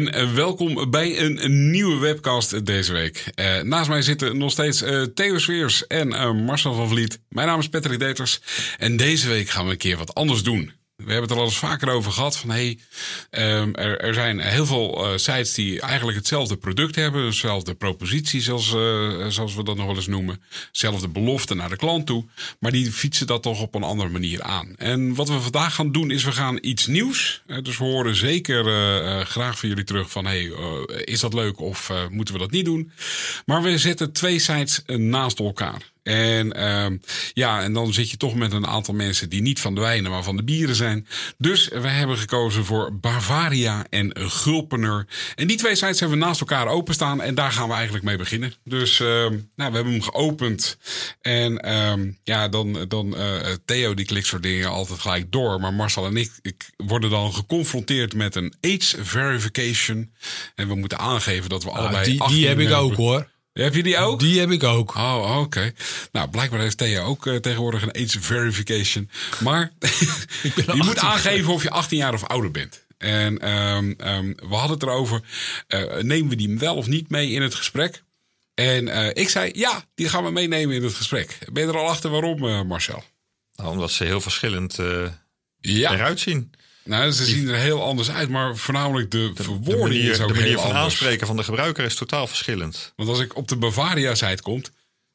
En eh, welkom bij een, nieuwe webcast deze week. Eh, naast mij zitten nog steeds eh, Theo Sweers en Marcel van Vliet. Mijn naam is Patrick Deters. En deze week gaan we een keer wat anders doen. We hebben het er al eens vaker over gehad. Van, hey, ehm, er, er zijn heel veel eh, sites die eigenlijk hetzelfde product hebben. Dezelfde propositie, zoals, eh, zoals we dat nog wel eens noemen. Zelfde belofte naar de klant toe. Maar die fietsen dat toch op een andere manier aan. En wat we vandaag gaan doen is we gaan iets nieuws. Eh, dus we horen zeker graag van jullie terug van... Hey, is dat leuk of moeten we dat niet doen? Maar we zetten twee sites naast elkaar. En ehm, ja, en dan zit je toch met een aantal mensen die niet van de wijnen, maar van de bieren zijn. Dus we hebben gekozen voor Bavaria en Gulpener. En die twee sites hebben we naast elkaar openstaan en daar gaan we eigenlijk mee beginnen. Dus ehm, nou, we hebben hem geopend. En ehm, ja, dan, dan eh, Theo die klikt soort dingen altijd gelijk door. Maar Marcel en ik, ik worden dan geconfronteerd met een age verification. En we moeten aangeven dat we allebei. Ah, die, 18 die heb ik hebben. ook hoor. Heb je die ook? Die heb ik ook. Oh, oké. Nou, blijkbaar heeft Thea ook eh, tegenwoordig een age verification. Maar je moet 18. aangeven of je 18 jaar of ouder bent. En ehm, ehm, we hadden het erover, eh, nemen we die wel of niet mee in het gesprek? En eh, ik zei, ja, die gaan we meenemen in het gesprek. Ben je er al achter waarom, eh, Marcel? Nou, omdat ze heel verschillend eh, Ja, eruit zien. Nou, ze zien er heel anders uit, maar voornamelijk de, De verwoording manier, is ook de manier heel van anders. aanspreken van de gebruiker is totaal verschillend. Want als ik op de Bavaria-site kom,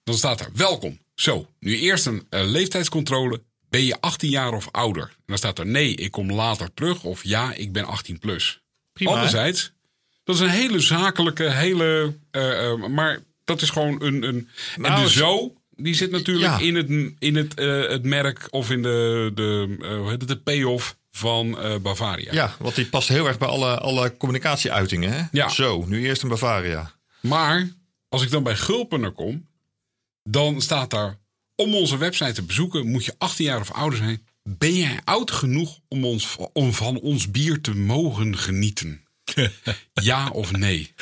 dan staat er welkom. Zo, nu eerst een eh, leeftijdscontrole. Ben je 18 jaar of ouder? En dan staat er nee, ik kom later terug. Of ja, ik ben 18 plus. Prima, hè? Anderzijds, dat is een hele zakelijke, hele... eh, eh, maar dat is gewoon een... een en Nou, de is- zo, die zit natuurlijk Ja. in, het, in het, het merk of in de, de, hoe heet het, de payoff van eh, Bavaria. Ja, want die past heel erg bij alle, alle communicatieuitingen. Hè? Ja. Zo, nu eerst een Bavaria. Maar als ik dan bij Gulpener kom, dan staat daar: om onze website te bezoeken moet je 18 jaar of ouder zijn. Ben jij oud genoeg om, ons, om van ons bier te mogen genieten? ja of nee?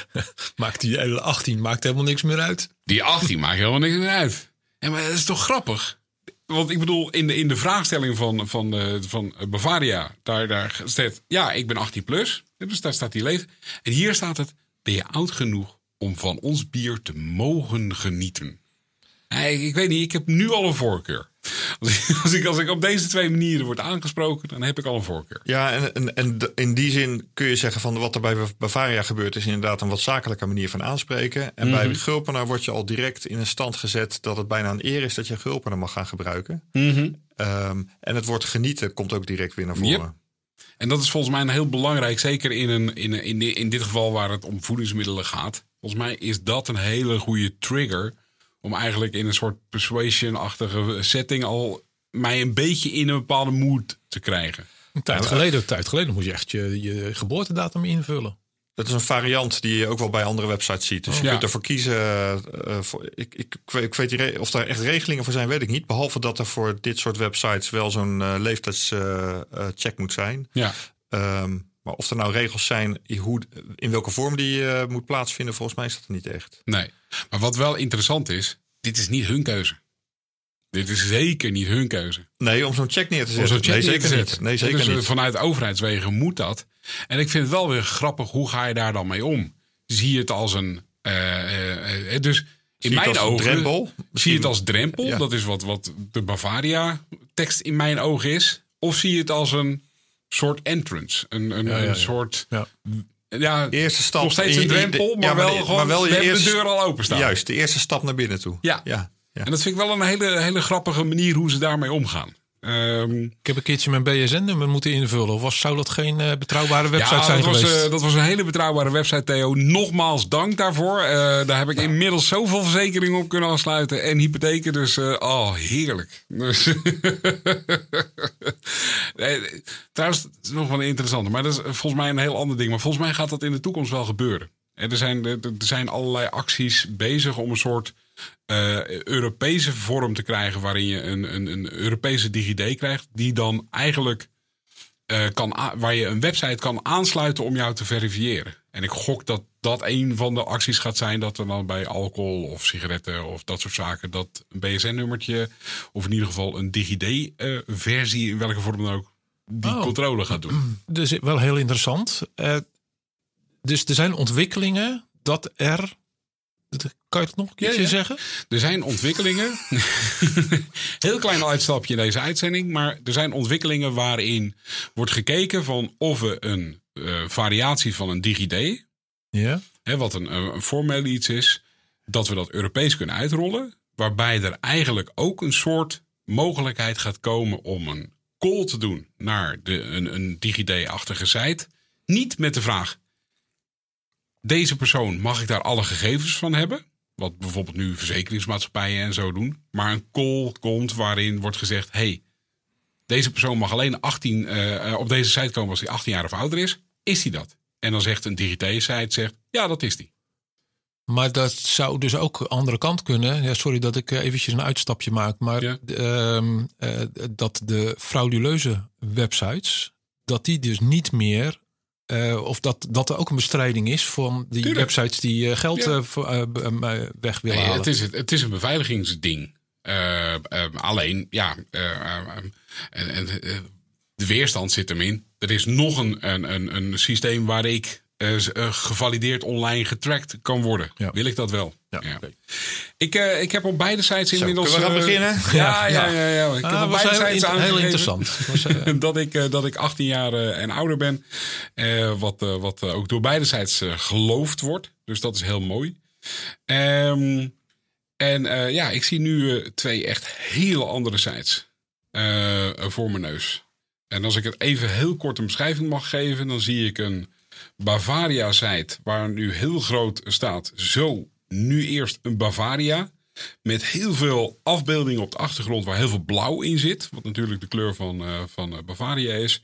Maakt die hele 18 maakt helemaal niks meer uit. Die 18 maakt helemaal niks meer uit. En maar dat is toch grappig? Want ik bedoel, in de, in de vraagstelling van, van, eh, van Bavaria, daar, daar staat, ja, ik ben 18 plus. Dus daar staat die leeftijd. En hier staat het, ben je oud genoeg om van ons bier te mogen genieten? Ik weet niet, ik heb nu al een voorkeur. Als ik, als, ik, als ik op deze twee manieren word aangesproken, dan heb ik al een voorkeur. Ja, en, en, en in die zin kun je zeggen van wat er bij Bavaria gebeurt... is inderdaad een wat zakelijke manier van aanspreken. En bij Gulpener word je al direct in een stand gezet... dat het bijna een eer is dat je Gulpener mag gaan gebruiken. Ehm, en het woord genieten komt ook direct weer naar voren. Yep. En dat is volgens mij een heel belangrijk, zeker in, een, in, een- in, in dit geval waar het om voedingsmiddelen gaat. Volgens mij is dat een hele goede trigger om eigenlijk in een soort persuasion-achtige setting al mij een beetje in een bepaalde mood te krijgen. Een tijd geleden, een tijd geleden moet je echt je, je geboortedatum invullen. Dat is een variant die je ook wel bij andere websites ziet. Dus je Ja. kunt ervoor kiezen. eh, voor, ik, ik, ik weet, ik weet die re- of daar echt regelingen voor zijn, weet ik niet. Behalve dat er voor dit soort websites wel zo'n eh, leeftijdscheck moet zijn. Ja, Ehm, maar of er nou regels zijn hoe, in welke vorm die eh, moet plaatsvinden, volgens mij is dat er niet echt. nee. Maar wat wel interessant is, dit is niet hun keuze. Dit is zeker niet hun keuze. Nee, om zo'n check neer te zetten. nee, te zeker zetten. niet. Nee, zeker dus eh, niet. vanuit overheidswegen moet dat. En ik vind het wel weer grappig, hoe ga je daar dan mee om? Zie je het als een... eh, dus in Zie mijn ogen... drempel? Zie je het als drempel? Ja. Dat is wat, wat de Bavaria-tekst in mijn ogen is. Of zie je het als een soort entrance? Een, een, ja, een ja. soort... Ja. Ja, Eerste stap. nog steeds een drempel, de- maar, ja, wel de- gewoon... maar wel je eerste- de deur al openstaan. Juist, de eerste stap naar binnen toe. Ja. ja. ja. En dat vind ik wel een hele, hele grappige manier hoe ze daarmee omgaan. Ehm, Ik heb een keertje mijn BSN-nummer moeten invullen. Of was, zou dat geen eh, betrouwbare website ja, zijn dat was, geweest? eh, dat was een hele betrouwbare website, Theo. Nogmaals dank daarvoor. Eh, daar heb ik inmiddels zoveel verzekeringen op kunnen afsluiten. En hypotheken, dus oh, heerlijk. Dus Nee, trouwens, het is nog wel een interessante. Maar dat is volgens mij een heel ander ding. Maar volgens mij gaat dat in de toekomst wel gebeuren. Er zijn, er zijn allerlei acties bezig om een soort eh, Europese vorm te krijgen. waarin je een, een, een Europese DigiD krijgt. die dan eigenlijk. eh, kan, waar je een website kan aansluiten om jou te verifiëren. En ik gok dat dat een van de acties gaat zijn. dat er dan bij alcohol of sigaretten of dat soort zaken. dat een BSN-nummertje. of in ieder geval een DigiD-versie. in welke vorm dan ook. die Oh. controle gaat doen. Dus wel heel interessant. Eh, dus er zijn ontwikkelingen dat er. Kan je het nog een keertje ja. zeggen? Er zijn ontwikkelingen. Heel klein uitstapje in deze uitzending. Maar er zijn ontwikkelingen waarin wordt gekeken van of we een eh, variatie van een DigiD. Ja. Hè, wat een, een formeel iets is. Dat we dat Europees kunnen uitrollen. Waarbij er eigenlijk ook een soort mogelijkheid gaat komen om een call te doen naar de, een, een DigiD-achtige site. Niet met de vraag: deze persoon, mag ik daar alle gegevens van hebben? Wat bijvoorbeeld nu verzekeringsmaatschappijen en zo doen. Maar een call komt waarin wordt gezegd: hey, deze persoon mag alleen 18, eh, eh, op deze site komen als hij 18 jaar of ouder is. Is hij dat? En dan zegt een digité-site: zegt, ja, dat is die. Maar dat zou dus ook de andere kant kunnen. Ja, sorry dat ik eh, eventjes een uitstapje maak. Maar Ja. ehm, eh, dat de frauduleuze websites. dat die dus niet meer. Eh, of dat, dat er ook een bestrijding is van die Tuurlijk. websites die eh, geld Ja. eh, weg willen Nee, halen. het, is, het, het is een beveiligingsding. Eh, eh, alleen, ja, eh, eh, en, en, de weerstand zit hem in. Er is nog een, een, een, een systeem waar ik eh, eh, gevalideerd online getracked kan worden. Ja. Wil ik dat wel? Ja. Ik, eh, ik heb op beide sites Zo, inmiddels... kunnen we gaan beginnen? Ja, ja, ja. ja, Ik heb Ah, op beide sites in- heel interessant. Dat, ik, dat ik 18 jaar en ouder ben. Wat wat ook door beide sites geloofd wordt. Dus dat is heel mooi. Ehm, en ja, ik zie nu twee echt hele andere sites voor mijn neus. En als ik het even heel kort een beschrijving mag geven, dan zie ik een Bavaria-site waar nu heel groot staat. Zo, nu eerst een Bavaria. Met heel veel afbeeldingen op de achtergrond waar heel veel blauw in zit. Wat natuurlijk de kleur van, eh, van eh, Bavaria is.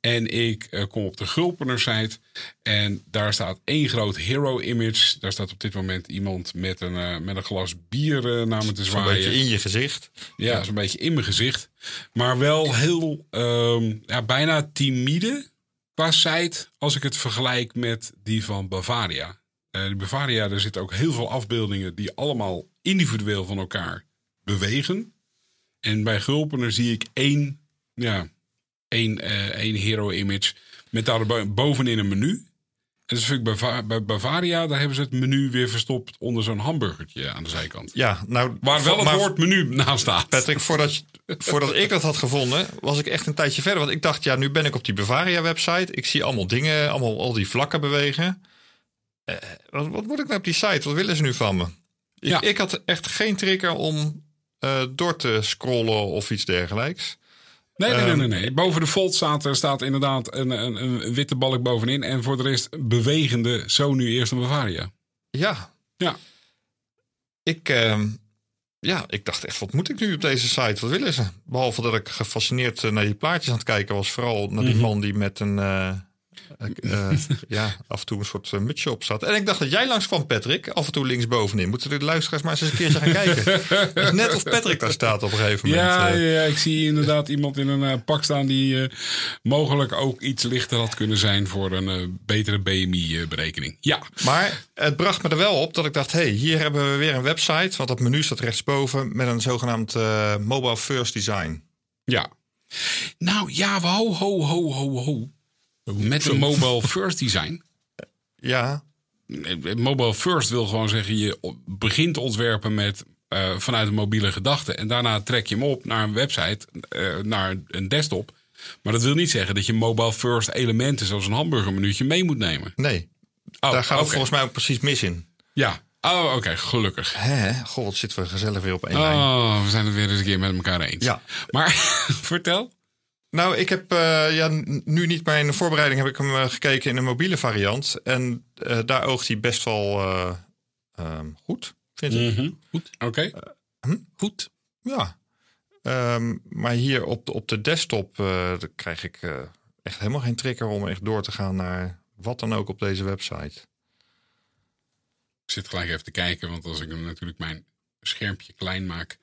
En ik eh, kom op de Gulpener site. En daar staat één groot hero image. Daar staat op dit moment iemand met een, met een glas bier eh, naar me te zwaaien. beetje in je gezicht. Ja, zo'n beetje in mijn gezicht. Maar wel heel, ehm, ja, bijna timide qua site als ik het vergelijk met die van Bavaria. Eh die Bavaria, daar zitten ook heel veel afbeeldingen die allemaal individueel van elkaar bewegen. En bij Gulpener zie ik één, ja, één, eh, één hero image met daar bovenin een menu. En dat vind ik bij, Va- bij Bavaria, daar hebben ze het menu weer verstopt onder zo'n hamburgertje aan de zijkant. Ja, nou, Waar wel het woord menu naast staat. Patrick, voordat, je- voordat ik dat had gevonden, was ik echt een tijdje verder. Want ik dacht, ja, nu ben ik op die Bavaria-website. Ik zie allemaal dingen, allemaal al die vlakken bewegen. Eh, wat, wat moet ik nou op die site? Wat willen ze nu van me? Ik, Ja. ik had echt geen trigger om eh, door te scrollen of iets dergelijks. Nee, nee, nee, Ehm, nee, nee. Boven de fold staat, er staat inderdaad een, een, een witte balk bovenin. En voor de rest bewegende, zo nu eerst een Bavaria. Ja, Ja. ik, ehm, ja, ik dacht echt, wat moet ik nu op deze site? Wat willen ze? Behalve dat ik gefascineerd eh, naar die plaatjes aan het kijken was. Vooral naar die Mhm. man die met een, eh, eh, ja, af en toe een soort uh, mutsje op zat. En ik dacht dat jij langs kwam, Patrick. Af en toe linksbovenin. Moeten de luisteraars maar eens een keertje gaan kijken. Het net of Patrick daar staat op een gegeven moment. Ja, eh. ja, ik zie inderdaad iemand in een pak staan die mogelijk ook iets lichter had kunnen zijn voor een betere BMI-berekening. Ja, Maar het bracht me er wel op dat ik dacht... hey, hier hebben we weer een website. Want dat menu staat rechtsboven met een zogenaamd mobile first design. ja. Nou ja, ho, ho, ho, ho, ho. Met een mobile first design. Ja, Eh, Mobile first wil gewoon zeggen, je begint ontwerpen met eh, vanuit een mobiele gedachte. En daarna trek je hem op naar een website, eh, naar een desktop. Maar dat wil niet zeggen dat je mobile first elementen zoals een hamburgermenuutje mee moet nemen. nee. Oh, Daar gaat het oké. volgens mij ook precies mis in. Ja. Oh, oké, gelukkig. Hè? God, zitten we gezellig weer op één lijn. Oh, we zijn het weer eens een keer met elkaar eens. Ja. Maar vertel. Nou, ik heb eh, ja, nu niet, maar in de voorbereiding heb ik hem eh, gekeken in een mobiele variant. En eh, daar oogt hij best wel eh, ehm, goed, vind ik. Mhm. Goed. Oké. Goed. Ja. Ehm, maar hier op de, op de desktop krijg ik echt helemaal geen trigger om echt door te gaan naar wat dan ook op deze website. Ik zit gelijk even te kijken, want als ik hem natuurlijk mijn schermpje klein maak,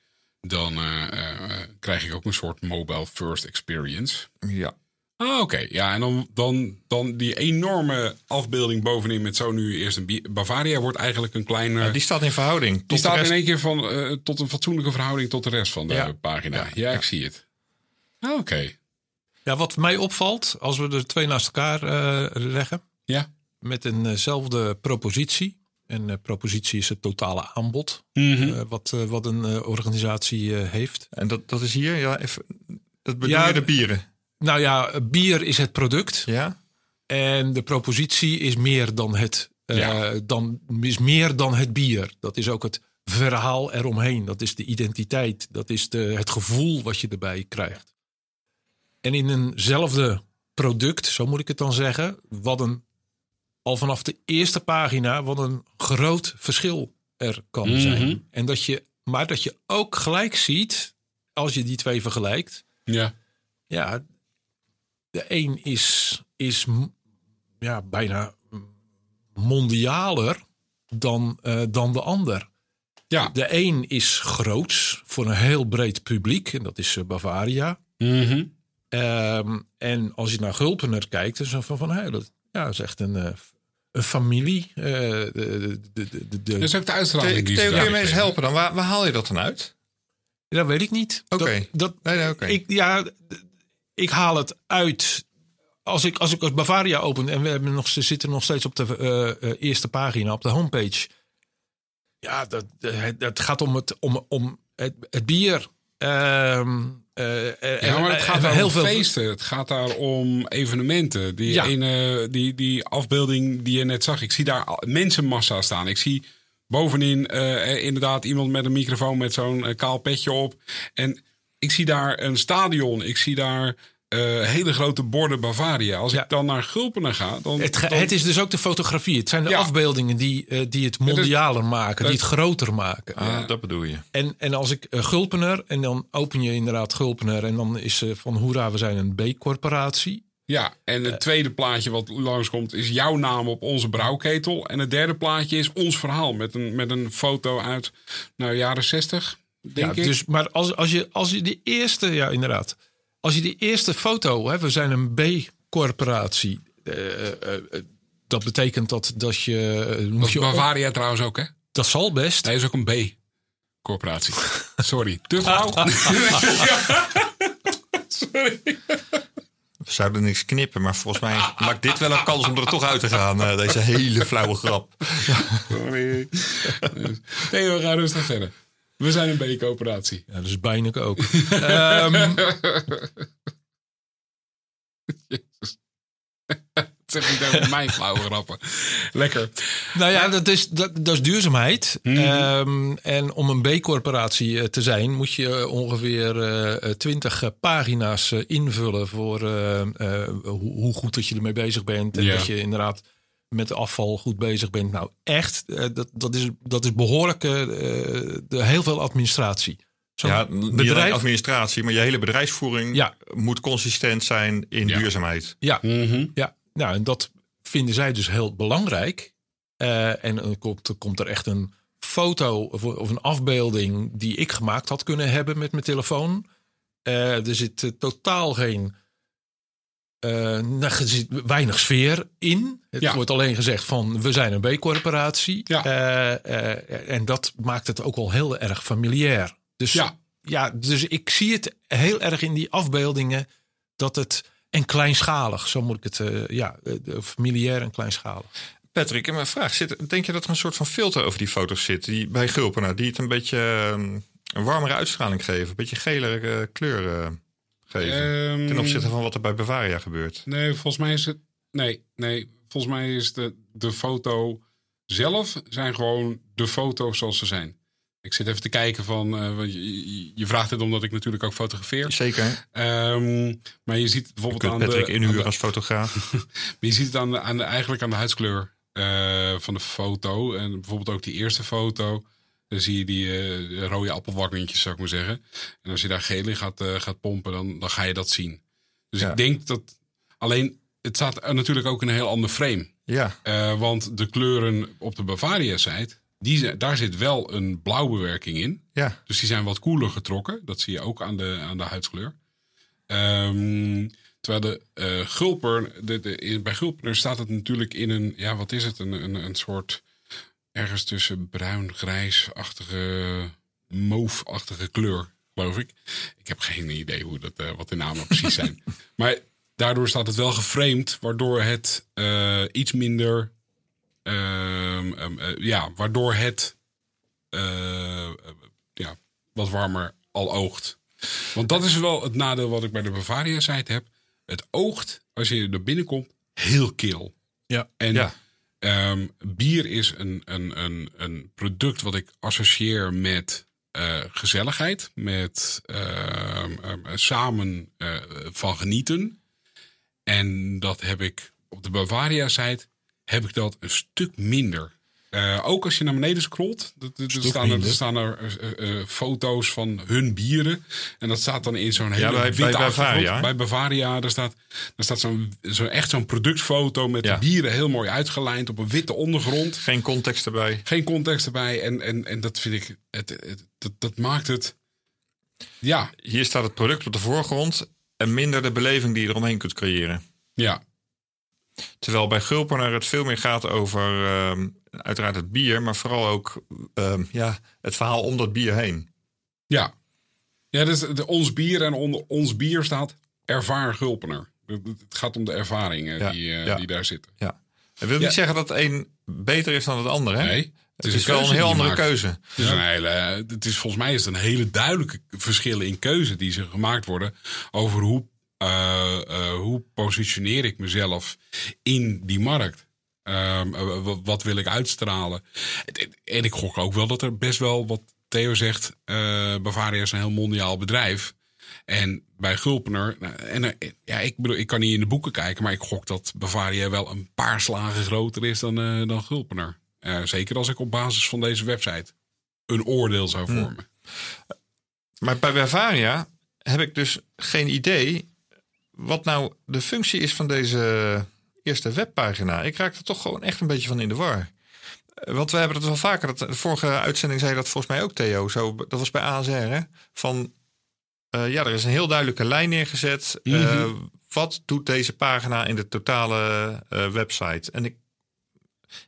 dan eh, eh, krijg ik ook een soort mobile first experience. Ja. Ah, oké. Ja, en dan, dan, dan die enorme afbeelding bovenin met zo nu eerst een Bavaria wordt eigenlijk een kleine... Ja, die staat in verhouding. tot die de staat rest. in één keer van, eh, tot een fatsoenlijke verhouding tot de rest van de Ja. pagina. Ja, Ja, ik ja. zie het. Ah, Oké. Ja, wat mij opvalt, als we er twee naast elkaar eh, leggen, Ja. met eenzelfde propositie. En eh, propositie is het totale aanbod Mhm. eh, wat, eh, wat een organisatie heeft. En dat, dat is hier, ja, even, dat bedoel Ja, je de bieren. Nou ja, bier is het product Ja? en de propositie is meer dan het, Ja. dan, is meer dan het bier. Dat is ook het verhaal eromheen. Dat is de identiteit. Dat is de, het gevoel wat je erbij krijgt. En in eenzelfde product, zo moet ik het dan zeggen, wat een, al vanaf de eerste pagina, wat een groot verschil er kan Mhm. zijn. En dat je, maar dat je ook gelijk ziet, als je die twee vergelijkt, Ja. ja, de een is, is ja, bijna mondialer dan, eh, dan de ander. Ja. De een is groots voor een heel breed publiek, en dat is eh, Bavaria. Mhm. Ehm, en als je naar Gulpener kijkt, dan is het van, van hé, dat ja, is echt een, eh, een familie. eh, de, de, de, is ook de uitstraling Theo, kun je me eens helpen dan? Waar, waar haal je dat dan uit? dat weet ik niet. Oké. Dat, dat, Nee, nee, oké. Ik, ja, ik haal het uit. Als ik, als ik als Bavaria open en we hebben nog, ze zitten nog steeds op de eh, eh, eerste pagina, op de homepage. Ja, dat, dat, dat gaat om het, om, om het, het bier. Ehm, eh, Ja, maar het en- gaat daar heel om veel feesten. Het gaat daar om evenementen. Die, Ja. ene, die, die afbeelding die je net zag. Ik zie daar mensenmassa staan. Ik zie bovenin eh, inderdaad iemand met een microfoon met zo'n eh, kaal petje op. En ik zie daar een stadion. Ik zie daar eh, hele grote borden Bavaria. Als Ja. ik dan naar Gulpenen ga, dan... Het, ge- dan- het is dus ook de fotografie. Het zijn de Ja. afbeeldingen die, eh, die het mondialer maken, die het groter maken. Ah, dat bedoel je. En, en als ik eh, Gulpener, en dan open je inderdaad Gulpener, en dan is eh, van hoera, we zijn een B-corporatie. Ja, en het tweede plaatje wat langskomt is jouw naam op onze brouwketel. En het derde plaatje is ons verhaal met een, met een foto uit nou, jaren 60, denk ja, ik. Dus, maar als, als, je, als je die eerste, ja inderdaad, als je die eerste foto, hè, we zijn een B-corporatie. eh, eh, eh, dat betekent dat, dat je, moet je Bavaria trouwens ook, hè? dat zal best. Hij is ook een B-corporatie. Sorry, te flauw. Sorry. We zouden niks knippen, maar volgens mij maakt dit wel een kans om er toch uit te gaan. eh, deze hele flauwe grap. Sorry. Theo, we gaan rustig verder. We zijn een B-coöperatie. Ja, dat is bijna ook. Ehm, zeg niet over mijn flauwe grappen. Lekker. Nou ja, dat is, dat, dat is duurzaamheid. Mhm. Ehm, en om een B-corporatie eh, te zijn, moet je ongeveer eh, twintig pagina's eh, invullen voor eh, eh, hoe, hoe goed dat je ermee bezig bent. En Ja. dat je inderdaad met afval goed bezig bent. Nou, echt, eh, dat, dat, is, dat is behoorlijk eh, de, heel veel administratie. Zo'n Ja, bedrijf. administratie, maar je hele bedrijfsvoering Ja. moet consistent zijn in Ja. duurzaamheid. Ja, Mhm. Ja, nou, en dat vinden zij dus heel belangrijk. Eh, en dan komt, komt er echt een foto of, of een afbeelding die ik gemaakt had kunnen hebben met mijn telefoon. Eh, er zit totaal geen. Eh, nou, er zit weinig sfeer in. Het Ja. wordt alleen gezegd van we zijn een B-corporatie. Ja. Eh, eh, en dat maakt het ook wel heel erg familiair. Dus Ja. ja, dus ik zie het heel erg in die afbeeldingen dat het en kleinschalig, zo moet ik het, ja, familiair en kleinschalig. Patrick, een vraag. Zit, denk je dat er een soort van filter over die foto's zit? Die, bij Gulpenaar, die het een beetje ehm, een warmere uitstraling geven. Een beetje gelere kleur eh, geven. Ehm, ten opzichte van wat er bij Bavaria gebeurt. Nee, volgens mij is het. Nee, nee. Volgens mij is de, de foto zelf zijn gewoon de foto's zoals ze zijn. Ik zit even te kijken van. eh, je, je- je vraagt het omdat ik natuurlijk ook fotografeer. Zeker. Ehm, maar je ziet het Je bijvoorbeeld kunt aan Patrick de, inhuren als fotograaf. maar je ziet het aan de, aan de, eigenlijk aan de huidskleur eh, van de foto. En bijvoorbeeld ook die eerste foto. Dan zie je die eh, rode appelwakkertjes, zou ik maar zeggen. En als je daar geel in gaat, eh, gaat pompen, dan, dan ga je dat zien. Dus Ja. ik denk dat alleen het staat natuurlijk ook in een heel ander frame. Ja, Eh, want de kleuren op de Bavaria-site, die daar zit wel een blauwbewerking in. ja. Dus die zijn wat koeler getrokken. Dat zie je ook aan de, aan de huidskleur. Ehm, terwijl de Gulper, de, bij Gulper staat het natuurlijk in een, ja wat is het, een, een, een soort ergens tussen bruin-grijs-achtige, mauve-achtige kleur, geloof ik. Ik heb geen idee hoe dat, eh, wat de namen precies zijn. Maar daardoor staat het wel geframed, waardoor het eh, iets minder, ehm, ehm, eh, ja, waardoor het eh, ja, wat warmer al oogt. Want dat is wel het nadeel wat ik bij de Bavaria site heb. Het oogt, als je er binnenkomt, heel kil. Ja. En Ja. Ehm, bier is een, een, een, een product wat ik associeer met eh, gezelligheid. Met ehm, ehm, samen eh, van genieten. En dat heb ik op de Bavaria site heb ik dat een stuk minder. Eh, ook als je naar beneden scrolt, er- staan er, staan er eh, eh, foto's van hun bieren. En dat staat dan in zo'n hele bij- bij witte achtergrond. Bavaria. Bij Bavaria, daar staat, daar staat zo'n, zo, echt zo'n productfoto met Ja. de bieren heel mooi uitgelijnd op een witte ondergrond. Geen context erbij. Geen context erbij. En, en, en dat vind ik, het, het- dat, dat maakt het, ja, Hier staat het product op de voorgrond en minder de beleving die je eromheen kunt creëren. ja, Terwijl bij Gulpener het veel meer gaat over ehm, uiteraard het bier, maar vooral ook ehm, ja, het verhaal om dat bier heen. Ja. Ja, dus de, ons bier en onder ons bier staat ervaar gulpener. Het gaat om de ervaringen Ja, die, eh, ja. die daar zitten. Ja. Dat wil Ja. niet zeggen dat het een beter is dan het andere. Hè? Nee, het is, wel een heel andere keuze. Het is, een hele, het is volgens mij is het een hele duidelijke verschillen in keuze die ze gemaakt worden over hoe, eh, hoe positioneer ik mezelf in die markt. Ehm, eh, wat, wil ik uitstralen? En ik gok ook wel dat er best wel, wat Theo zegt, eh, Bavaria is een heel mondiaal bedrijf. En bij Gulpener, nou, en, eh, ja, ik bedoel, ik kan niet in de boeken kijken, maar ik gok dat Bavaria wel een paar slagen groter is dan, eh, dan Gulpener. Zeker als ik op basis van deze website een oordeel zou vormen. Maar bij Bavaria heb ik dus geen idee wat nou de functie is van deze eerste webpagina. Ik raak er toch gewoon echt een beetje van in de war. Eh, Want we hebben het wel vaker. Dat, de vorige uitzending zei dat volgens mij ook Theo. Zo, dat was bij ASR. Hè? Van eh, ja, er is een heel duidelijke lijn neergezet. Eh, Mhm. wat doet deze pagina in de totale eh, website? En ik,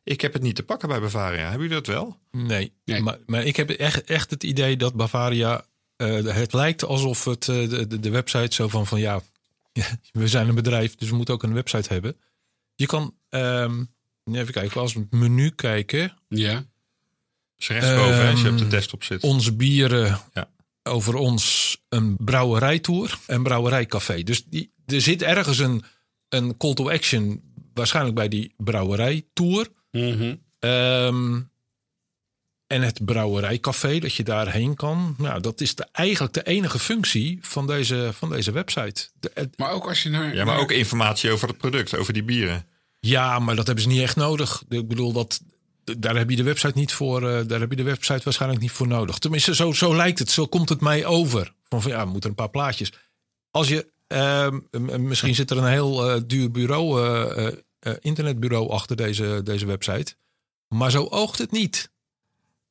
ik heb het niet te pakken bij Bavaria. Hebben jullie dat wel? Nee, Nee. Maar, maar ik heb echt, echt het idee dat Bavaria... eh, het lijkt alsof het, eh, de, de, de website zo van, van ja, we zijn een bedrijf, dus we moeten ook een website hebben. Je kan, ehm, even kijken, als we het menu kijken, Ja, Dus rechtsboven als je Ehm, op de desktop zit. onze bieren Ja. over ons een brouwerijtour en brouwerijcafé. Dus die, er zit ergens een, een call to action, waarschijnlijk bij die brouwerijtour. Mhm. Ehm, en het brouwerijcafé, dat je daarheen kan. Nou, dat is de, eigenlijk de enige functie van deze, van deze website. De- het- maar ook als je naar. Ja, maar naar- ook informatie over het product, over die bieren. ja, maar dat hebben ze niet echt nodig. Ik bedoel, dat, daar heb je de website niet voor. eh, daar heb je de website waarschijnlijk niet voor nodig. Tenminste, zo, zo lijkt het. Zo komt het mij over. Van, van ja, we moeten een paar plaatjes. Als je, ehm, misschien zit er een heel eh, duur bureau, eh, internetbureau achter deze, deze website. Maar zo oogt het niet.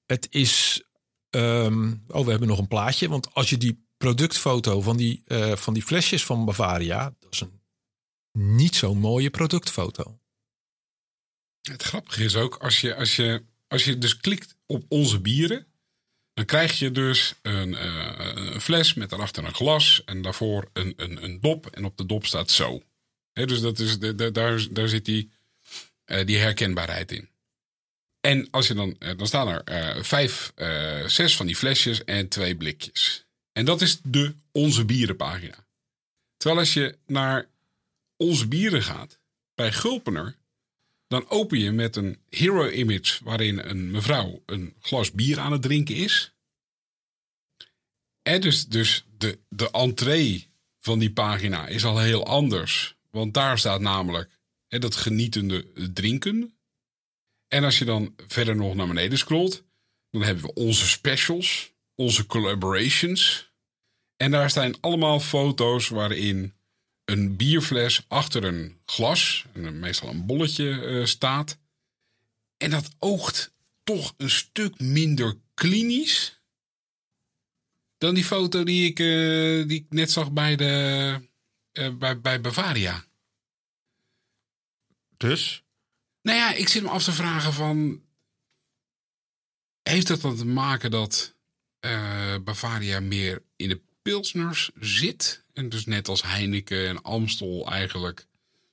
Het is. ehm, oh, we hebben nog een plaatje. Want als je die productfoto van die, eh, van die flesjes van Bavaria. Dat is een niet zo'n mooie productfoto. Het grappige is ook, als je, als, je, als je dus klikt op onze bieren, dan krijg je dus een, eh, een fles met daarachter een glas en daarvoor een, een, een dop. En op de dop staat zo. Dus dat is, de- daar, daar zit die, eh, die herkenbaarheid in. En als je dan, eh, dan staan er eh, vijf, eh, zes van die flesjes en twee blikjes. En dat is de Onze Bieren pagina. Terwijl als je naar Onze Bieren gaat, bij Gulpener, dan open je met een hero image waarin een mevrouw een glas bier aan het drinken is. En dus, dus de, de entree van die pagina is al heel anders. Want daar staat namelijk hè, dat genietende drinken. En als je dan verder nog naar beneden scrolt, dan hebben we onze specials, onze collaborations. En daar staan allemaal foto's waarin een bierfles achter een glas, en meestal een bolletje, eh, staat. En dat oogt toch een stuk minder klinisch dan die foto die ik, eh, die ik net zag bij, de, eh, bij, bij Bavaria. Dus? Nou ja, ik zit me af te vragen van... Heeft het dan te maken dat eh, Bavaria meer in de pilsners zit? En dus net als Heineken en Amstel eigenlijk...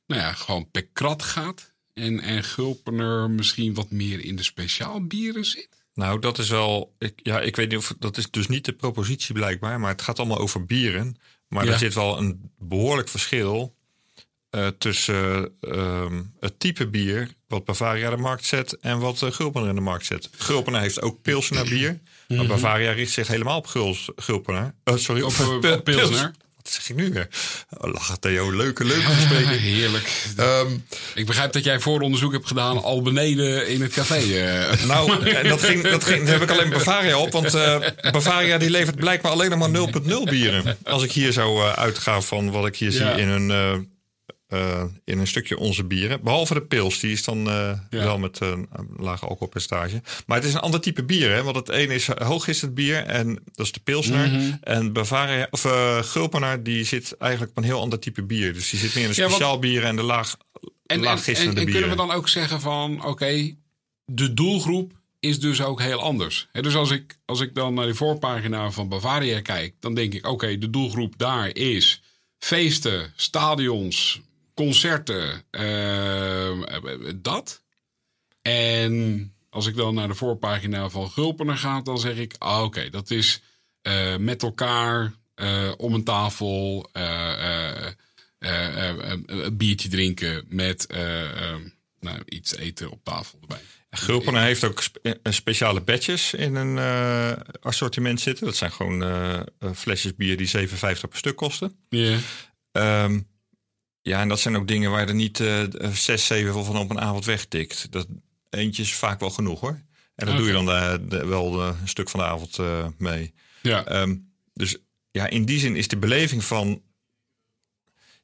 Nou ja, gewoon per krat gaat. En, en Gulpener misschien wat meer in de speciaalbieren zit? Nou, dat is wel. Ik, ja, ik weet niet of dat is dus niet de propositie blijkbaar, maar het gaat allemaal over bieren. Maar Ja. er zit wel een behoorlijk verschil eh, tussen ehm, het type bier wat Bavaria de markt zet en wat uh, Gulpener in de markt zet. Gulpener heeft ook Pilsener bier, maar Bavaria richt zich helemaal op Guls, Gulpener. Eh, sorry, op, uh, Pilsner? Wat zeg ik nu weer? Oh, lachen Theo, leuke, leuke bespreking. Heerlijk. Ehm, Ik begrijp dat jij vooronderzoek hebt gedaan al beneden in het café. Nou, dat, ging, dat, ging, daar heb ik alleen Bavaria op. Want Bavaria die levert blijkbaar alleen nog maar 0,0 bieren. Als ik hier zo eh, uitga van wat ik hier Ja. zie in een, eh, in een stukje onze bieren. Behalve de pils, die is dan eh, Ja. wel met eh, een lage alcoholpercentage. Maar het is een ander type bier. Hè? Want het ene is hooggistend bier en dat is de pilsner. Mhm. En Bavaria, of Gulpenaar, die zit eigenlijk op een heel ander type bier. Dus die zit meer in de Ja, want- speciaal bieren en de laag, En, en, en, laaggistende en bieren. kunnen we dan ook zeggen van, oké, de doelgroep is dus ook heel anders. Dus als ik, als ik dan naar de voorpagina van Bavaria kijk, dan denk ik, oké, de doelgroep daar is feesten, stadions, concerten, eh, dat. En als ik dan naar de voorpagina van Gulpener ga, dan zeg ik, ah, oké, dat is eh, met elkaar eh, om een tafel eh, een biertje drinken met eh, eh, nou, iets eten op tafel erbij. Gulpener heeft ook spe- speciale badges in een assortiment zitten. Dat zijn gewoon flesjes bier die 7,50 per stuk kosten. Ja. Ehm, ja, en dat zijn ook dingen waar je er niet eh, zes, zeven van op een avond wegtikt. Dat eentje is vaak wel genoeg hoor. En dat doe je dan de, de- wel eh, een stuk van de avond eh, mee. Ja. Ehm, dus ja, in die zin is de beleving van.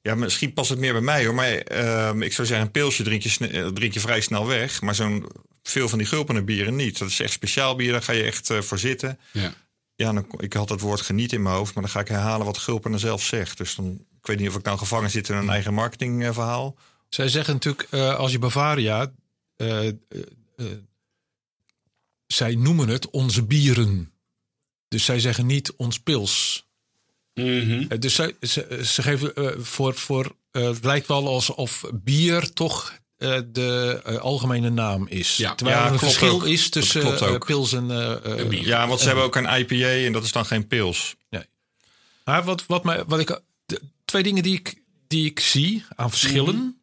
Ja, misschien past het meer bij mij hoor. Maar ehm, ik zou zeggen, een pilsje drink je, eh, drink je vrij snel weg. Maar zo'n veel van die gulpende bieren niet. Dat is echt speciaal bier, daar ga je echt eh, voor zitten. ja. Ja, dan, ik had het woord geniet in mijn hoofd, maar dan ga ik herhalen wat Gulpener zelf zegt. Dus dan, ik weet niet of ik nou gevangen zit in een eigen marketingverhaal. Zij zeggen natuurlijk, eh, als je Bavaria... eh, eh, zij noemen het onze bieren. Dus zij zeggen niet ons pils. Mhm. Eh, dus zij, ze, ze geven voor... voor eh, het lijkt wel alsof bier toch eh, de eh, algemene naam is. Ja. Terwijl Ja, er een verschil ook. is tussen eh, pils en... eh, eh, bier. Ja, want ze hebben ook een IPA en dat is dan geen pils. Maar wat, wat, mij, wat ik. de- twee dingen die ik, die ik zie aan verschillen.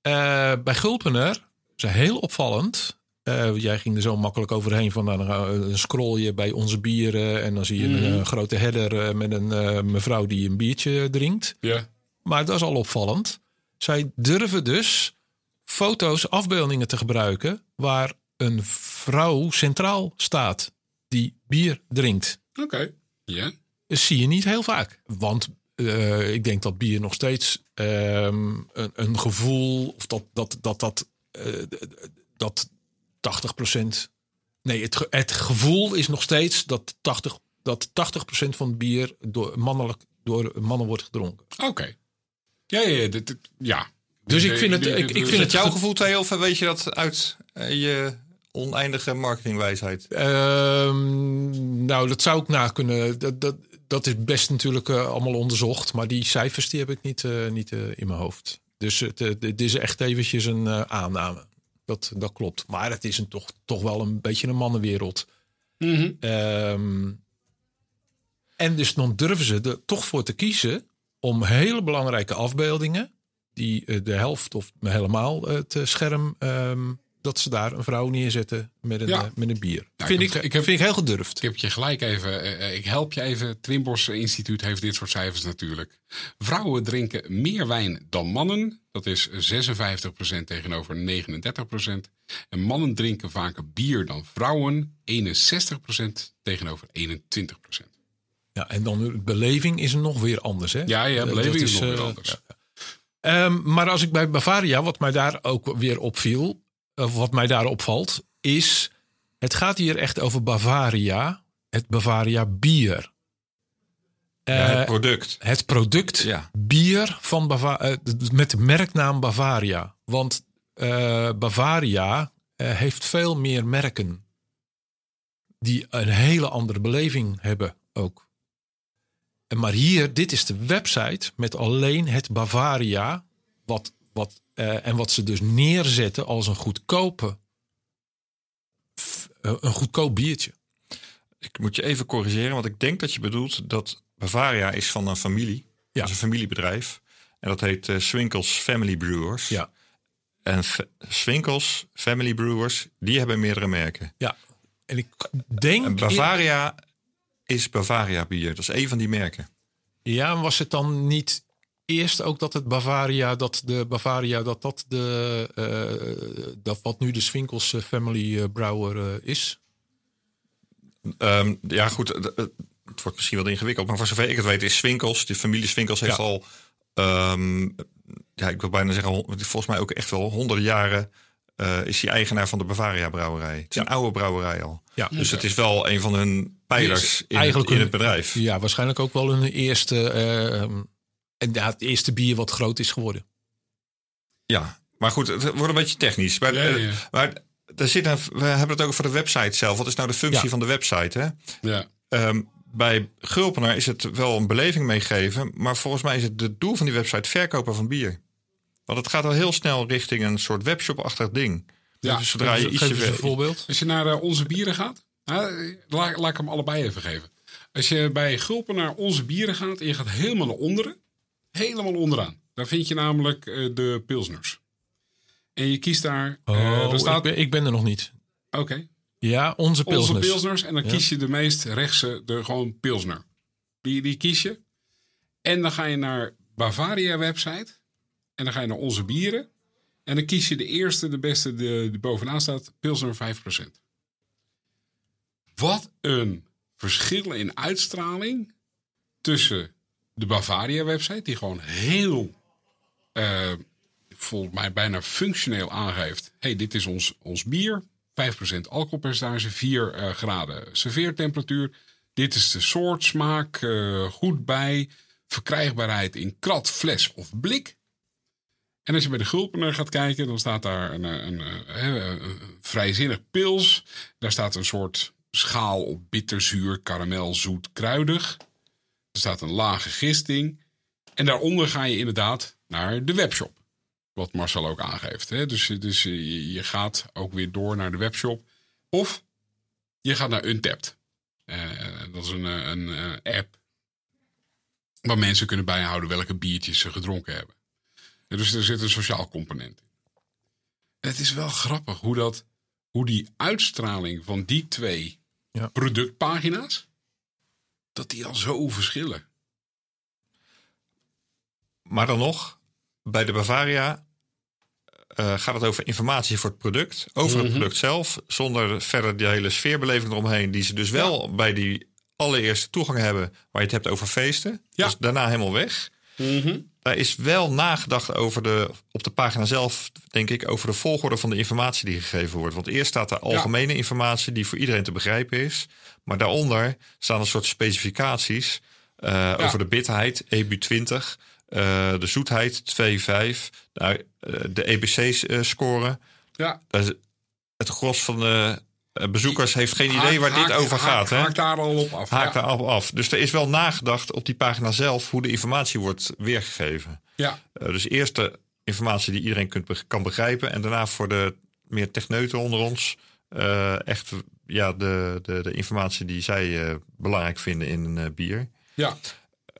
Eh, bij Gulpener is heel opvallend. Eh, jij ging er zo makkelijk overheen van dan eh, dan scroll je bij onze bieren en dan zie je een eh, grote header met een eh, mevrouw die een biertje drinkt. ja. Maar dat is al opvallend. Zij durven dus foto's, afbeeldingen te gebruiken waar een vrouw centraal staat die bier drinkt. Oké. Ja. Dat zie je niet heel vaak. Want eh, ik denk dat bier nog steeds ehm, een, een gevoel, of dat dat, dat, dat, eh, dat 80%. Nee, het, het gevoel is nog steeds dat 80, dat 80% van het bier door, mannelijk, door mannen wordt gedronken. Oké. Ja, ja, ja. dit- ja. Dus ik vind het- ik- vind het het jouw gevoel, Theo, of weet je dat uit eh, je oneindige marketingwijsheid? Ehm, nou, dat zou ik na kunnen. Dat, dat, dat is best natuurlijk eh, allemaal onderzocht. Maar die cijfers die heb ik niet, eh, niet in mijn hoofd. Dus het, dit is echt eventjes een aanname. Dat, dat klopt. Maar het is een, toch, toch wel een beetje een mannenwereld. Mhm. Ehm, en dus dan durven ze er toch voor te kiezen om hele belangrijke afbeeldingen, die eh, de helft of helemaal het eh, scherm, ehm, dat ze daar een vrouw neerzetten met een, Ja. eh, met een bier. Ja, vind, ik ik, heb- ik heb- vind ik heel gedurfd. Ik heb je gelijk even, eh, eh, ik help je even. Twimbos Instituut heeft dit soort cijfers natuurlijk. Vrouwen drinken meer wijn dan mannen. Dat is 56% tegenover 39%. En mannen drinken vaker bier dan vrouwen. 61% tegenover 21%. Ja, en dan de beleving is er nog weer anders. Hè? Ja, ja, Dat beleving is nog eh, weer anders. ja. Ehm, maar als ik bij Bavaria, wat mij daar ook weer opviel, of wat mij daar opvalt, is het gaat hier echt over Bavaria, het Bavaria bier. Ja, Eh, het product. het product Ja. bier van Bava eh, met de merknaam Bavaria. Want eh, Bavaria heeft veel meer merken die een hele andere beleving hebben ook. Maar hier, dit is de website met alleen het Bavaria. Wat, wat, eh, en wat ze dus neerzetten als een goedkope, eh, een goedkoop biertje. Ik moet je even corrigeren, want ik denk dat je bedoelt dat Bavaria is van een familie. Ja. Dat is een familiebedrijf. En dat heet eh, Swinkels Family Brewers. Ja, En Swinkels Family Brewers, die hebben meerdere merken. ja. En ik denk. En Bavaria is Bavaria bier. Dat is één van die merken. Ja, was het dan niet eerst ook dat het Bavaria, dat de Bavaria, dat dat de, eh, dat wat nu de Swinkels eh, Family eh, Brouwer is? Ehm, ja, goed. Het, wordt misschien wat ingewikkeld. Maar voor zover ik het weet is Swinkels, de familie Swinkels heeft Ja. al... ehm, ja, ik wil bijna zeggen, volgens mij ook echt wel honderden jaren... eh, is hij eigenaar van de Bavaria brouwerij. Het is een oude brouwerij al. Ja, Dus het is wel een van hun pijlers in, eigenlijk het, in een- het bedrijf. ja, waarschijnlijk ook wel een eerste, eh, ehm, en ja, het eerste bier wat groot is geworden. Ja, maar goed, het wordt een beetje technisch. Maar, Ja, ja, eh, maar er zit een, we hebben het ook over de website zelf. Wat is nou de functie van de website? Hè? Ja. Ehm, bij Gulpener is het wel een beleving meegeven. Maar volgens mij is het het doel van die website verkopen van bier. Want het gaat al heel snel richting een soort webshop-achtig ding. Ja, dus zodra je Geef ietsje eens een voorbeeld. Als je naar eh, onze bieren gaat, hè, laat, laat ik hem allebei even geven. Als je bij Gulpen naar onze bieren gaat en je gaat helemaal naar onderen, helemaal onderaan, daar vind je namelijk eh, de pilsners. En je kiest daar, Oh, er staat, ik, ben, ik ben er nog niet. oké, Ja, onze pilsners. onze pilsners. En dan Ja. kies je de meest rechtse, de gewoon pilsner. Die, die kies je. En dan ga je naar Bavaria website. En dan ga je naar onze bieren. En dan kies je de eerste, de beste, de, die bovenaan staat, pilsner 5%. Wat een verschil in uitstraling tussen de Bavaria website, die gewoon heel, eh, volgens mij bijna functioneel aangeeft. hey, dit is ons, ons bier. 5% alcoholpercentage, 4 eh, graden serveertemperatuur. Dit is de soort, smaak, eh, goed bij. Verkrijgbaarheid in krat, fles of blik. En als je bij de Gulpener gaat kijken, dan staat daar een, eh, een, een, vrijzinnig pils. Daar staat een soort schaal op bitterzuur, karamel, zoet, kruidig. Er staat een lage gisting. En daaronder ga je inderdaad naar de webshop. Wat Marcel ook aangeeft. Hè? Dus, dus je, je gaat ook weer door naar de webshop. Of je gaat naar Untapped. Eh, dat is een, eh, een eh, app waar mensen kunnen bijhouden welke biertjes ze gedronken hebben. Dus er zit een sociaal component in. En het is wel grappig hoe, dat, hoe die uitstraling van die twee Ja. productpagina's, dat die al zo verschillen. Maar dan nog, bij de Bavaria eh, gaat het over informatie voor het product. Over het Mhm. product zelf. Zonder verder die hele sfeerbeleving eromheen. Die ze dus wel bij die allereerste toegang hebben. Waar je het hebt over feesten. Ja. Dus daarna helemaal weg. Daar is wel nagedacht over de, op de pagina zelf, denk ik, over de volgorde van de informatie die gegeven wordt. Want eerst staat er algemene informatie die voor iedereen te begrijpen is. Maar daaronder staan een soort specificaties eh, over de bitterheid, EBU 20, eh, de zoetheid 2,5, nou, eh, de EBC-score. Ja, Het gros van de bezoekers heeft geen idee waar dit over gaat. Haak daar al op af. Haakt ja. daar af, af. Dus er is wel nagedacht op die pagina zelf hoe de informatie wordt weergegeven. Ja, Eh, dus eerst de informatie die iedereen kunt, kan begrijpen. En daarna voor de meer techneuten onder ons. eh, echt ja, de, de, de informatie die zij eh, belangrijk vinden in een eh, bier. ja.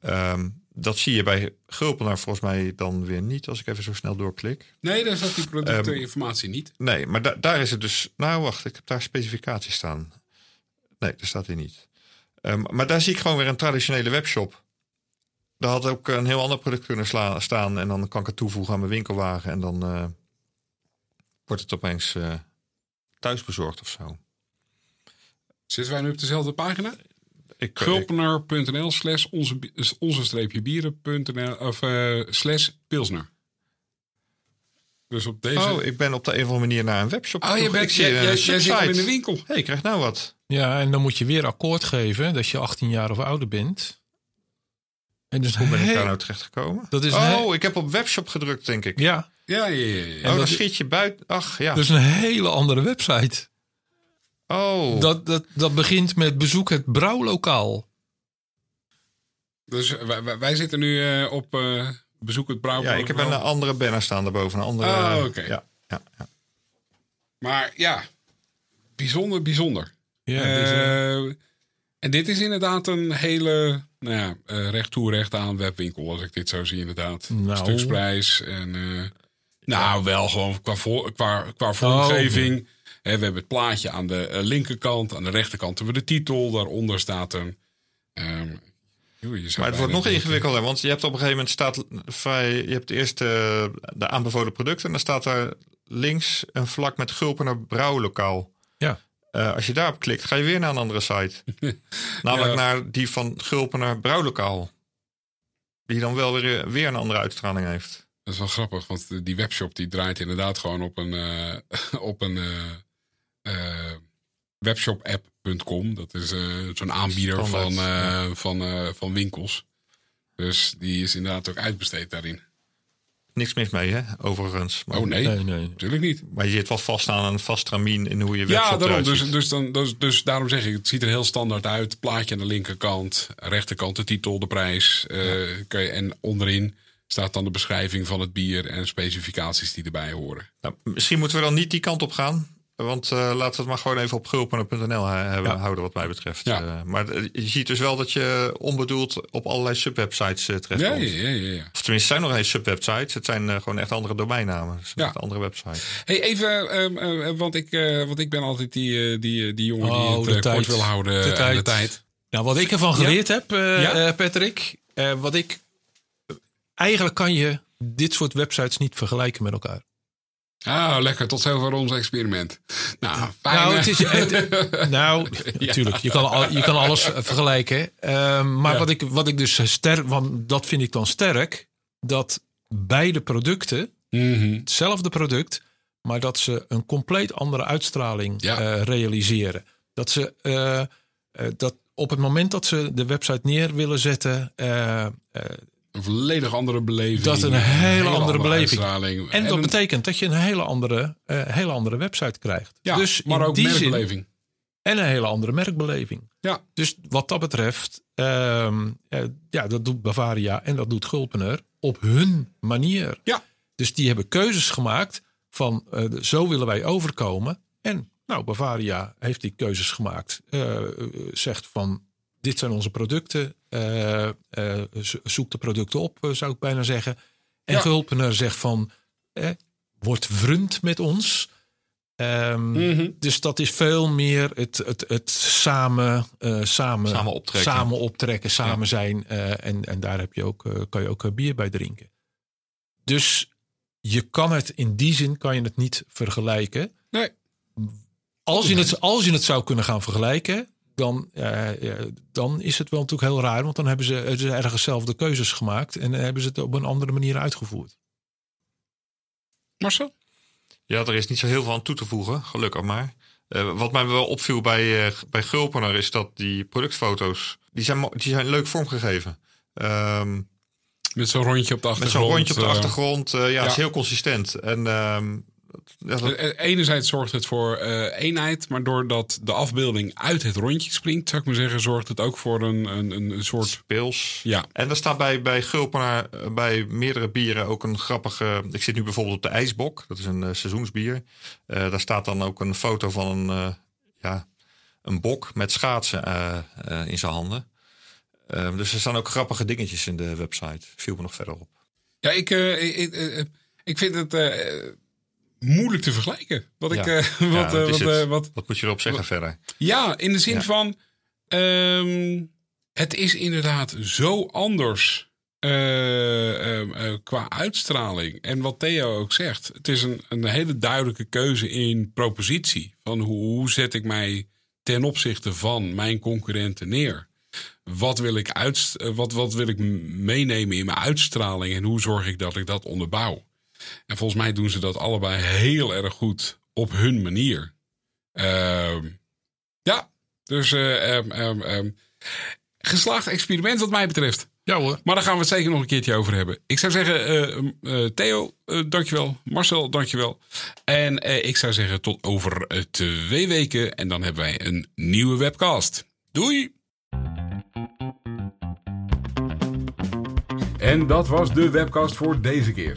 Ehm, dat zie je bij Gulpenaar volgens mij dan weer niet. Als ik even zo snel doorklik. Nee, daar staat die Ehm, productinformatie niet. Nee, maar da- daar is het dus... Nou, wacht. Ik heb daar specificaties staan. Nee, daar staat hij niet. Ehm, maar daar zie ik gewoon weer een traditionele webshop. Daar had ook een heel ander product kunnen staan. En dan kan ik het toevoegen aan mijn winkelwagen. En dan eh, wordt het opeens eh thuis bezorgd of zo. Zitten wij nu op dezelfde pagina? Ik, Gulpener.nl slash onze, onze streepje bieren.nl of eh, slash pilsner. Dus op deze... Oh, ik ben op de een of andere manier naar een webshop. Oh, je bent, jij, jij, jij zit in de winkel. hey, ik krijg nou wat. Ja, en dan moet je weer akkoord geven dat je 18 jaar of ouder bent. En dus Hoe ben ik daar nou terecht gekomen? Dat is oh, he- ik heb op webshop gedrukt, denk ik. Ja, Ja, ja, ja. ja. oh, dat- dan schiet je buiten. Ach, ja. dus een hele andere website. Oh, Dat, dat, dat begint met bezoek het brouwlokaal. Dus wij, wij- wij zitten nu eh, op eh, bezoek het Brouwer. ja, ik heb een andere banner staan daarboven. Een andere, Oh, oké. ja, ja, ja. Maar ja, bijzonder, bijzonder. Ja, Eh, dus, eh, en dit is inderdaad een hele nou ja, eh, recht toe, recht aan webwinkel, als ik dit zo zie, inderdaad. Nou. Stuksprijs en. eh, nou, wel gewoon qua, voor, qua, qua vormgeving. Hè, we hebben het plaatje aan de eh, linkerkant, aan de rechterkant hebben we de titel, daaronder staat een. zou Maar het wordt nog ingewikkelder, want je hebt op een gegeven moment staat vrij, je hebt eerst eh, de aanbevolen producten en dan staat daar links een vlak met Gulpener brouwlokaal. ja. Eh, als je daarop klikt, ga je weer naar een andere site. Namelijk Ja. naar die van Gulpener brouwlokaal. Die dan wel weer, weer een andere uitstraling heeft. Dat is wel grappig, want die webshop die draait inderdaad gewoon op een, op een webshopapp.com. Dat is eh, zo'n aanbieder van, eh, ja. van, eh, van winkels. Dus die is inderdaad ook uitbesteed daarin. Niks mis mee, hè, overigens. Maar, Oh nee, nee, nee. natuurlijk niet. maar je zit wel vast aan een vast tramien in hoe je webshop Ja, daarom. Dus, dus, dan, dus, dus daarom zeg ik, het ziet er heel standaard uit. Plaatje aan de linkerkant, rechterkant de titel, de prijs. eh, kan je, en onderin staat dan de beschrijving van het bier en specificaties die erbij horen. Nou, misschien moeten we dan niet die kant op gaan. Want eh, laten we het maar gewoon even op hebben, Ja. houden wat mij betreft. Ja. Eh, maar eh, je ziet dus wel dat je onbedoeld op allerlei subwebsites uh, Ja, terechtkomt. ja, ja, ja, ja. Of tenminste, het zijn nog geen subwebsites. Het zijn gewoon echt andere domeinnamen. Dus Ja. echt andere websites. Hey, even, ehm, eh, want, ik, eh, want ik ben altijd die, die, die jongen Oh, die de het kort tijd. wil houden De aan de tijd. tijd. Nou, wat ik ervan geleerd heb, eh, Ja? eh, Patrick. eh, wat ik. Eigenlijk kan je dit soort websites niet vergelijken met elkaar. Ah, lekker. Tot zover ons experiment. Nou, fijn. Nou, het is, het- nou natuurlijk, je, kan al, je kan alles vergelijken. Ehm, maar Ja. wat, ik, wat ik dus sterk, want dat vind ik dan sterk, dat beide producten, Mhm. hetzelfde product, maar dat ze een compleet andere uitstraling Ja. eh, realiseren. Dat ze eh, eh, dat op het moment dat ze de website neer willen zetten, Een volledig andere beleving. Dat een hele andere beleving. en dat een- betekent dat je een hele andere, eh, hele andere website krijgt. ja, dus maar ook die zin, merkbeleving. en een hele andere merkbeleving. Ja. Dus wat dat betreft, ehm, eh, ja, dat doet Bavaria en dat doet Gulpener op hun manier. Ja. Dus die hebben keuzes gemaakt van eh, zo willen wij overkomen. En nou, Bavaria heeft die keuzes gemaakt. Zegt van dit zijn onze producten. zo- zoek de producten op, eh, zou ik bijna zeggen. En Ja. Gulpener zegt van eh, word vriend met ons. Ehm, Mhm. dus dat is veel meer het, het, het samen, samen, Samen optrekken. samen, optrekken, samen zijn. en, en daar heb je ook, kan je ook bier bij drinken. Dus je kan het in die zin kan je het niet vergelijken. Nee. Als je het, als je het zou kunnen gaan vergelijken, dan, eh, dan is het wel natuurlijk heel raar. Want dan hebben ze, ze ergens zelf de keuzes gemaakt. En hebben ze het op een andere manier uitgevoerd. Marcel? Ja, er is niet zo heel veel aan toe te voegen, gelukkig maar. Eh, wat mij wel opviel bij, eh, bij Gulpener is dat die productfoto's, die zijn, die zijn leuk vormgegeven. Ehm, Met zo'n rondje op de met achtergrond. zo'n rondje op de eh, achtergrond, eh, ja, ja. het is heel consistent. En ehm, ja, dat- Eh, Enerzijds zorgt het voor eh, eenheid, maar doordat de afbeelding uit het rondje springt, zou ik maar zeggen, zorgt het ook voor een, een, een soort. speels. Ja, En er staat bij, bij Gulpener, eh, bij meerdere bieren ook een grappige... Ik zit nu bijvoorbeeld op de IJsbok, dat is een eh, seizoensbier. Eh, daar staat dan ook een foto van een, eh, ja, een bok met schaatsen eh, eh, in zijn handen. Eh, dus er staan ook grappige dingetjes in de website. Viel me nog verder op. ja ik, eh, ik, eh, ik vind het eh, moeilijk te vergelijken. Wat ik. Eh, wat, Ja, eh, wat, eh, wat, Wat moet je erop zeggen verder? Ja, in de zin Ja. van. ehm, het is inderdaad zo anders. eh, ehm, eh, qua uitstraling. En wat Theo ook zegt. Het is een, een hele duidelijke keuze in propositie. Van hoe, hoe zet ik mij ten opzichte van mijn concurrenten neer? Wat wil ik, eh, wat, wat wil ik meenemen in mijn uitstraling? En hoe zorg ik dat ik dat onderbouw? En volgens mij doen ze dat allebei heel erg goed op hun manier. Ehm, ja, dus eh, ehm, ehm, geslaagd experiment wat mij betreft. Ja hoor. Maar daar gaan we het zeker nog een keertje over hebben. Ik zou zeggen, eh, eh, Theo, uh, dankjewel. Marcel, dankjewel. En ik zou zeggen, tot over twee weken. En dan hebben wij een nieuwe webcast. Doei! En dat was de webcast voor deze keer.